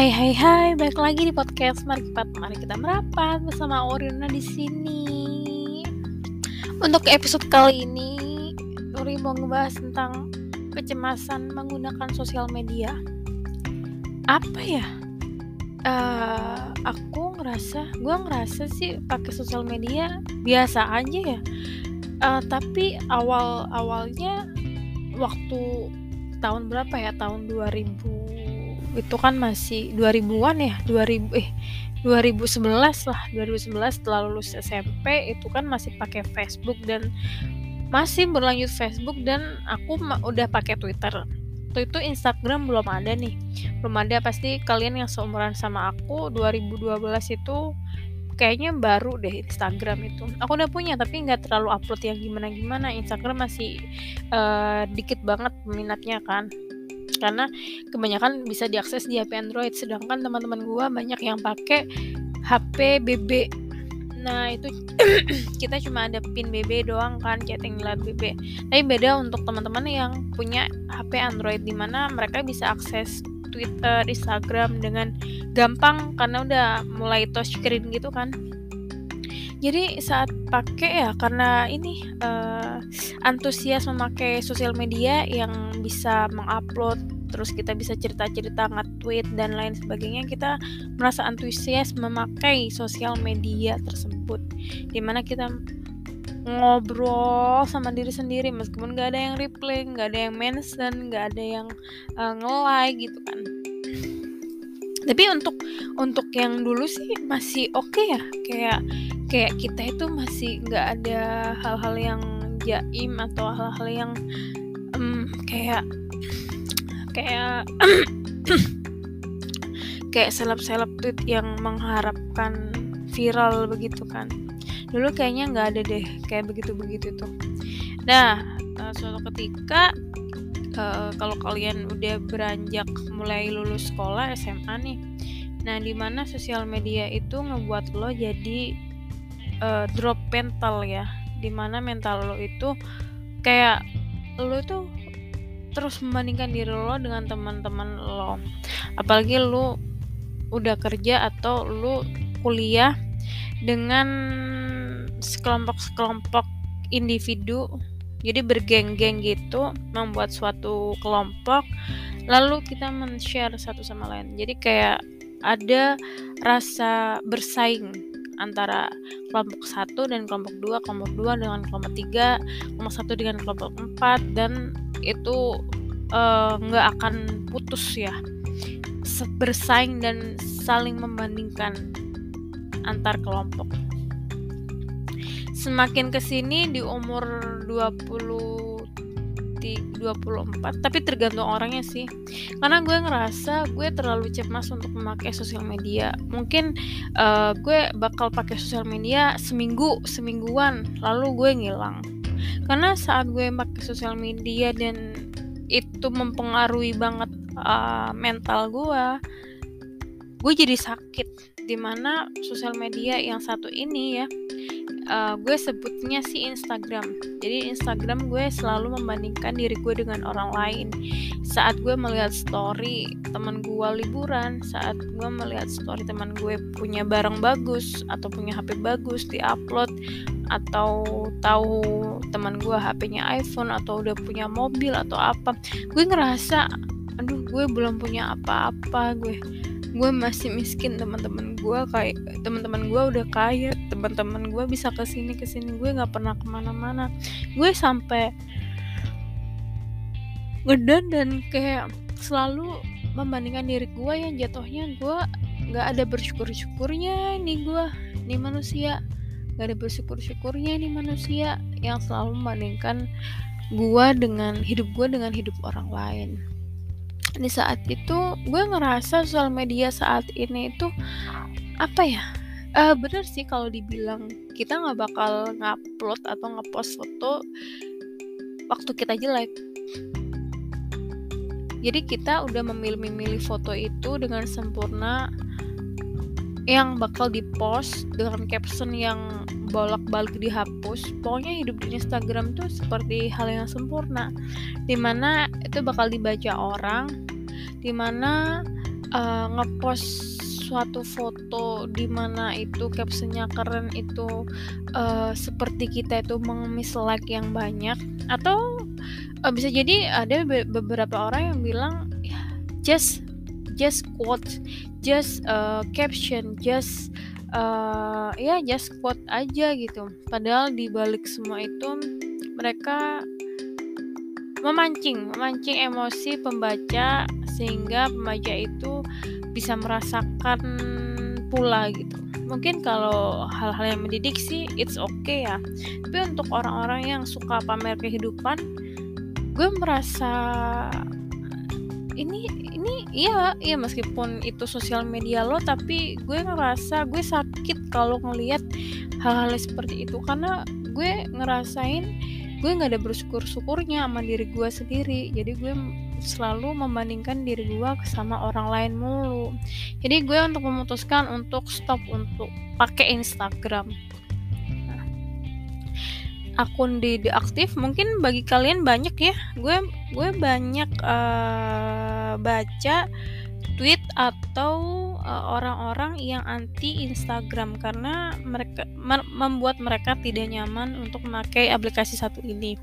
Hai hai hai, balik lagi di podcast kita Mari kita merapat bersama Oriana di sini. Untuk episode kali ini, Ori mau ngebahas tentang kecemasan menggunakan sosial media. Apa ya? Uh, aku ngerasa, gue ngerasa sih pakai sosial media biasa aja ya. Uh, tapi awal awalnya waktu tahun berapa ya? Tahun 2000 itu kan masih 2000-an ya 2000 eh 2011 lah. 2011 setelah lulus SMP itu kan masih pakai Facebook dan masih berlanjut Facebook dan aku udah pakai Twitter. Waktu itu Instagram belum ada nih. Belum ada pasti kalian yang seumuran sama aku 2012 itu kayaknya baru deh Instagram itu. Aku udah punya tapi nggak terlalu upload yang gimana gimana Instagram masih uh, dikit banget peminatnya kan karena kebanyakan bisa diakses di HP Android sedangkan teman-teman gue banyak yang pakai HP BB nah itu kita cuma ada pin BB doang kan chatting lewat BB tapi beda untuk teman-teman yang punya HP Android di mana mereka bisa akses Twitter, Instagram dengan gampang karena udah mulai touch screen gitu kan. Jadi saat pakai ya karena ini uh, antusias memakai sosial media yang bisa mengupload terus kita bisa cerita-cerita nge-tweet dan lain sebagainya kita merasa antusias memakai sosial media tersebut. Di mana kita ngobrol sama diri sendiri meskipun gak ada yang reply gak ada yang mention gak ada yang uh, nge-like gitu kan. Tapi untuk untuk yang dulu sih masih oke okay ya kayak kayak kita itu masih nggak ada hal-hal yang jaim atau hal-hal yang kayak kayak kayak seleb-seleb tweet yang mengharapkan viral begitu kan. Dulu kayaknya nggak ada deh kayak begitu-begitu tuh. Nah uh, suatu ketika uh, kalau kalian udah beranjak mulai lulus sekolah SMA nih nah di mana sosial media itu ngebuat lo jadi uh, drop mental ya. Di mana mental lo itu kayak lo itu terus membandingkan diri lo dengan teman-teman lo. Apalagi lo udah kerja atau lo kuliah dengan sekelompok-sekelompok individu jadi bergeng-geng gitu membuat suatu kelompok lalu kita men-share satu sama lain. Jadi kayak ada rasa bersaing antara kelompok satu dan kelompok dua, kelompok dua dengan kelompok tiga, kelompok satu dengan kelompok empat dan itu eh, nggak uh, akan putus ya. Bersaing dan saling membandingkan antar kelompok. Semakin ke sini di umur 20 24 tapi tergantung orangnya sih. Karena gue ngerasa gue terlalu cemas untuk memakai sosial media. Mungkin uh, gue bakal pakai sosial media seminggu semingguan lalu gue ngilang karena saat gue pakai sosial media dan itu mempengaruhi banget uh, mental gue gue jadi sakit. Di mana sosial media yang satu ini ya uh, gue sebutnya sih Instagram. Jadi Instagram gue selalu membandingkan diri gue dengan orang lain. Saat gue melihat story teman gue liburan saat gue melihat story teman gue punya barang bagus atau punya HP bagus di upload atau tahu teman gue HP-nya iPhone atau udah punya mobil atau apa gue ngerasa aduh gue belum punya apa-apa gue gue masih miskin teman-teman gue kayak teman-teman gue udah kaya teman-teman gue bisa ke sini ke sini gue nggak pernah ke mana-mana. Gue sampai ngedan dan kayak selalu membandingkan diri gue yang jatuhnya gue nggak ada bersyukur syukurnya nih gue nih manusia. Nggak ada bersyukur syukurnya nih manusia yang selalu membandingkan gue dengan hidup gue dengan hidup orang lain di saat itu gue ngerasa sosial media saat ini itu apa ya uh, bener sih kalau dibilang kita nggak bakal ngupload atau ngepost foto waktu kita jelek. Jadi kita udah memilih-milih foto itu dengan sempurna yang bakal dipost dengan caption yang bolak-balik dihapus. Pokoknya hidup di Instagram tuh seperti hal yang sempurna di mana itu bakal dibaca orang di mana uh, ngepost suatu foto di mana itu captionnya keren itu uh, seperti kita itu mengemis like yang banyak. Atau uh, bisa jadi ada be beberapa orang yang bilang ya, just just quote just uh, caption just uh, ya just quote aja gitu. Padahal di balik semua itu mereka memancing memancing emosi pembaca sehingga pembaca itu bisa merasakan pula gitu. Mungkin kalau hal-hal yang mendidik sih it's okay ya. Tapi untuk orang-orang yang suka pamer kehidupan gue merasa ini ini iya iya meskipun itu sosial media lo tapi gue ngerasa gue sakit kalau ngelihat hal-hal seperti itu. Karena gue ngerasain gue nggak ada bersyukur syukurnya sama diri gue sendiri. Jadi gue selalu membandingkan diri gue sama orang lain mulu. Jadi gue untuk memutuskan untuk stop untuk pakai Instagram akun di deaktif mungkin bagi kalian banyak ya. Gue gue banyak uh, baca tweet atau eh, orang-orang uh, yang anti Instagram karena mereka membuat mereka tidak nyaman untuk memakai aplikasi satu ini.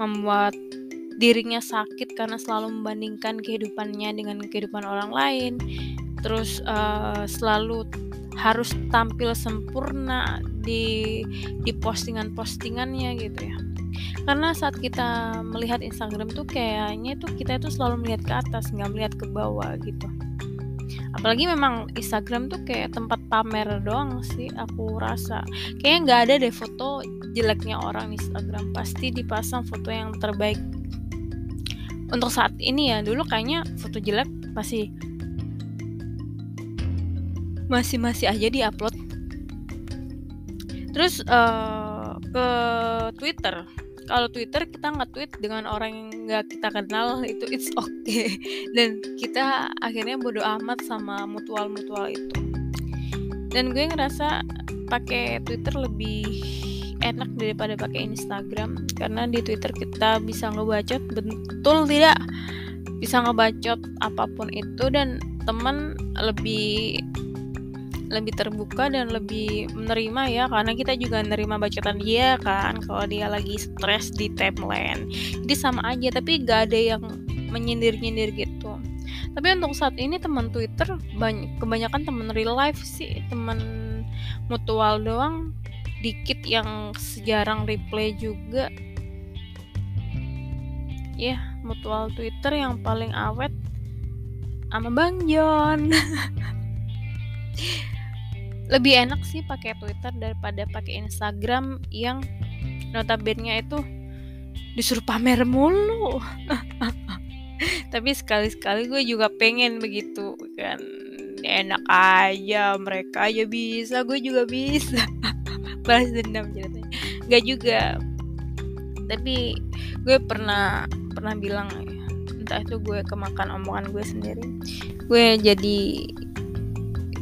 Membuat dirinya sakit karena selalu membandingkan kehidupannya dengan kehidupan orang lain. Terus uh, selalu harus tampil sempurna di di postingan-postingannya gitu ya. Karena saat kita melihat Instagram tuh kayaknya tuh kita itu selalu melihat ke atas nggak melihat ke bawah gitu. Apalagi memang Instagram tuh kayak tempat pamer doang sih aku rasa. Kayaknya nggak ada deh foto jeleknya orang Instagram pasti dipasang foto yang terbaik. Untuk saat ini ya dulu kayaknya foto jelek masih masih masih aja di upload terus uh, ke Twitter. Kalau Twitter kita nge-tweet dengan orang yang nggak kita kenal itu it's okay. Dan kita akhirnya bodo amat sama mutual-mutual itu. Dan gue ngerasa pakai Twitter lebih enak daripada pakai Instagram. Karena di Twitter kita bisa ngebacot betul tidak? Bisa ngebacot apa pun itu dan teman lebih lebih terbuka dan lebih menerima ya karena kita juga menerima bacotan dia kan kalau dia lagi stres di timeline. Jadi sama aja tapi gak ada yang menyindir-nyindir gitu. Tapi untuk saat ini teman Twitter banyak kebanyakan teman real life sih teman mutual doang. Dikit yang sejarang replay juga. Ya yeah, mutual Twitter yang paling awet sama Bang John lebih enak sih pakai Twitter daripada pakai Instagram yang notabene itu disuruh pamer mulu. Tapi sekali-sekali gue juga pengen begitu kan. Enak aja mereka aja bisa gue juga bisa. Balas dendam ceritanya. Nggak juga. Tapi gue pernah pernah bilang entah itu gue kemakan omongan gue sendiri gue jadi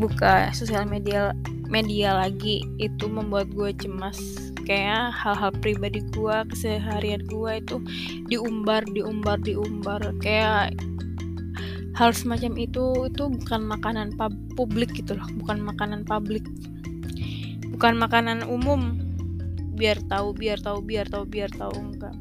buka sosial media media lagi itu membuat gue cemas. Kayak hal-hal pribadi gue keseharian gue itu diumbar diumbar diumbar. Kayak hal semacam itu itu bukan makanan publik gitu loh bukan makanan publik. Bukan makanan umum. Biar tahu biar tahu biar tahu biar tahu enggak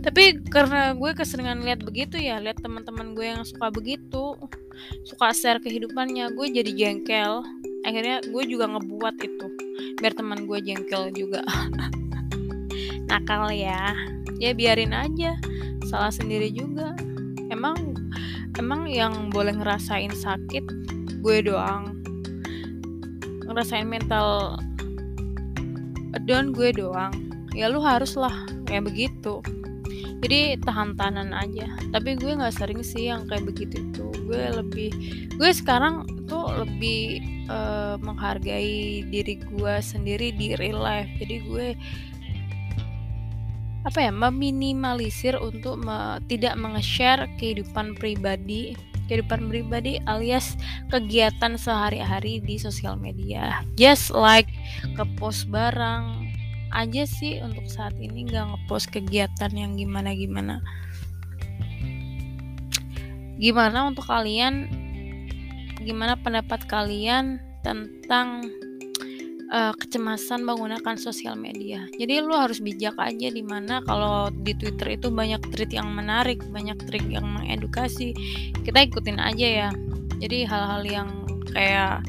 tapi karena gue keseringan lihat begitu ya lihat teman-teman gue yang suka begitu suka share kehidupannya gue jadi jengkel. Akhirnya gue juga ngebuat itu biar teman gue jengkel juga. Nakal ya. Ya biarin aja salah sendiri juga. Emang emang yang boleh ngerasain sakit gue doang. Ngerasain mental down gue doang. Ya lu harus lah kayak begitu jadi tahan-tahanan aja. Tapi gue nggak sering sih yang kayak begitu tuh gue lebih gue sekarang tuh lebih uh, menghargai diri gue sendiri di real life. Jadi gue apa ya meminimalisir untuk me, tidak menge-share kehidupan pribadi kehidupan pribadi alias kegiatan sehari-hari di sosial media. Just like ke post barang aja sih untuk saat ini nggak ngepost kegiatan yang gimana gimana gimana untuk kalian gimana pendapat kalian tentang uh, kecemasan menggunakan sosial media. Jadi lu harus bijak aja di mana kalau di Twitter itu banyak tweet yang menarik, banyak tweet yang mengedukasi. Kita ikutin aja ya. Jadi hal-hal yang kayak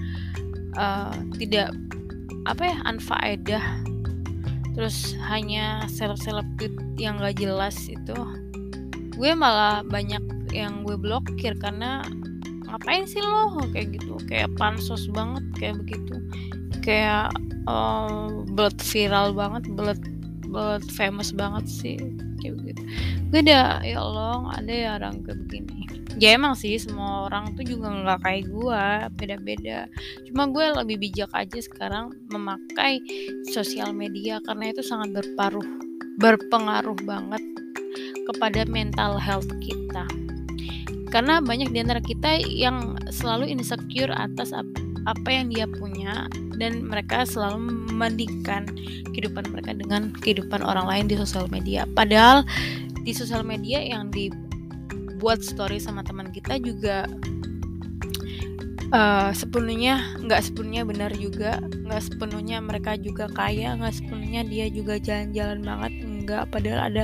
uh, tidak apa ya anfaedah terus hanya seleb-seleb yang gak jelas itu gue malah banyak yang gue blokir karena ngapain sih lo kayak gitu? Kayak pansos banget kayak begitu. Kayak uh, blood viral banget blood blood famous banget sih kayak begitu. Gue udah ya Allah ada ya orang kayak begini ya emang sih semua orang tuh juga nggak kayak gue beda-beda cuma gue lebih bijak aja sekarang memakai sosial media karena itu sangat berparuh berpengaruh banget kepada mental health kita karena banyak di antara kita yang selalu insecure atas apa yang dia punya dan mereka selalu membandingkan kehidupan mereka dengan kehidupan orang lain di sosial media. Padahal di sosial media yang dibuat story sama teman kita juga uh, sepenuhnya nggak sepenuhnya benar juga nggak sepenuhnya mereka juga kaya nggak sepenuhnya dia juga jalan-jalan banget nggak. Padahal ada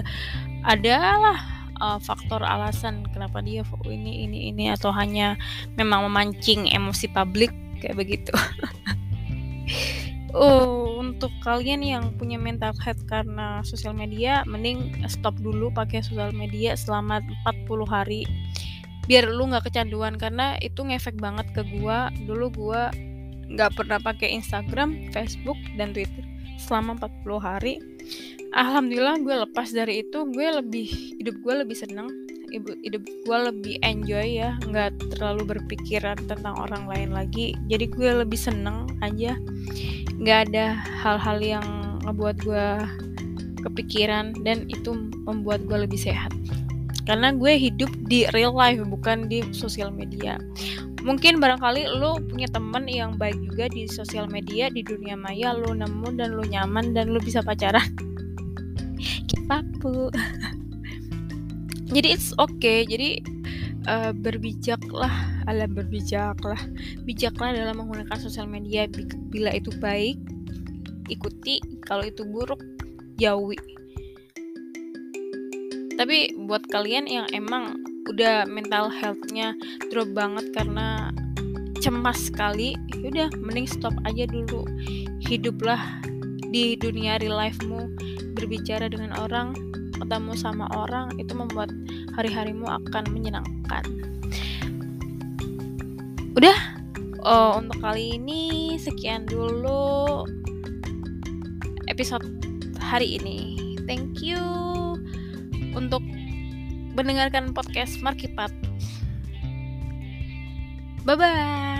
adalah uh, faktor alasan kenapa dia ini ini ini atau hanya memang memancing emosi publik kayak begitu. Oh untuk kalian yang punya mental health karena sosial media mending stop dulu pakai sosial media selama 40 hari. Biar lu nggak kecanduan karena itu ngefek banget ke gua. Dulu gua nggak pernah pakai Instagram, Facebook dan Twitter selama 40 hari. Alhamdulillah gue lepas dari itu. Gue lebih hidup gue lebih seneng hidup gue lebih enjoy ya. Nggak terlalu berpikiran tentang orang lain lagi. Jadi gue lebih seneng aja nggak ada hal-hal yang ngebuat gue kepikiran dan itu membuat gue lebih sehat. Karena gue hidup di real life bukan di sosial media. Mungkin barangkali lo punya temen yang baik juga di sosial media di dunia maya lo nemu dan lo nyaman dan lo bisa pacaran. Kipapu jadi it's okay. Jadi uh, berbijaklah ala berbijaklah. Bijaklah dalam menggunakan sosial media bila itu baik ikuti. Kalau itu buruk jauhi. Tapi buat kalian yang emang udah mental healthnya drop banget karena cemas sekali yaudah mending stop aja dulu. Hiduplah di dunia real life-mu berbicara dengan orang ketemu sama orang itu membuat hari-harimu akan menyenangkan. Udah, oh, untuk kali ini sekian dulu episode hari ini. Thank you untuk mendengarkan podcast Markipat. Bye bye.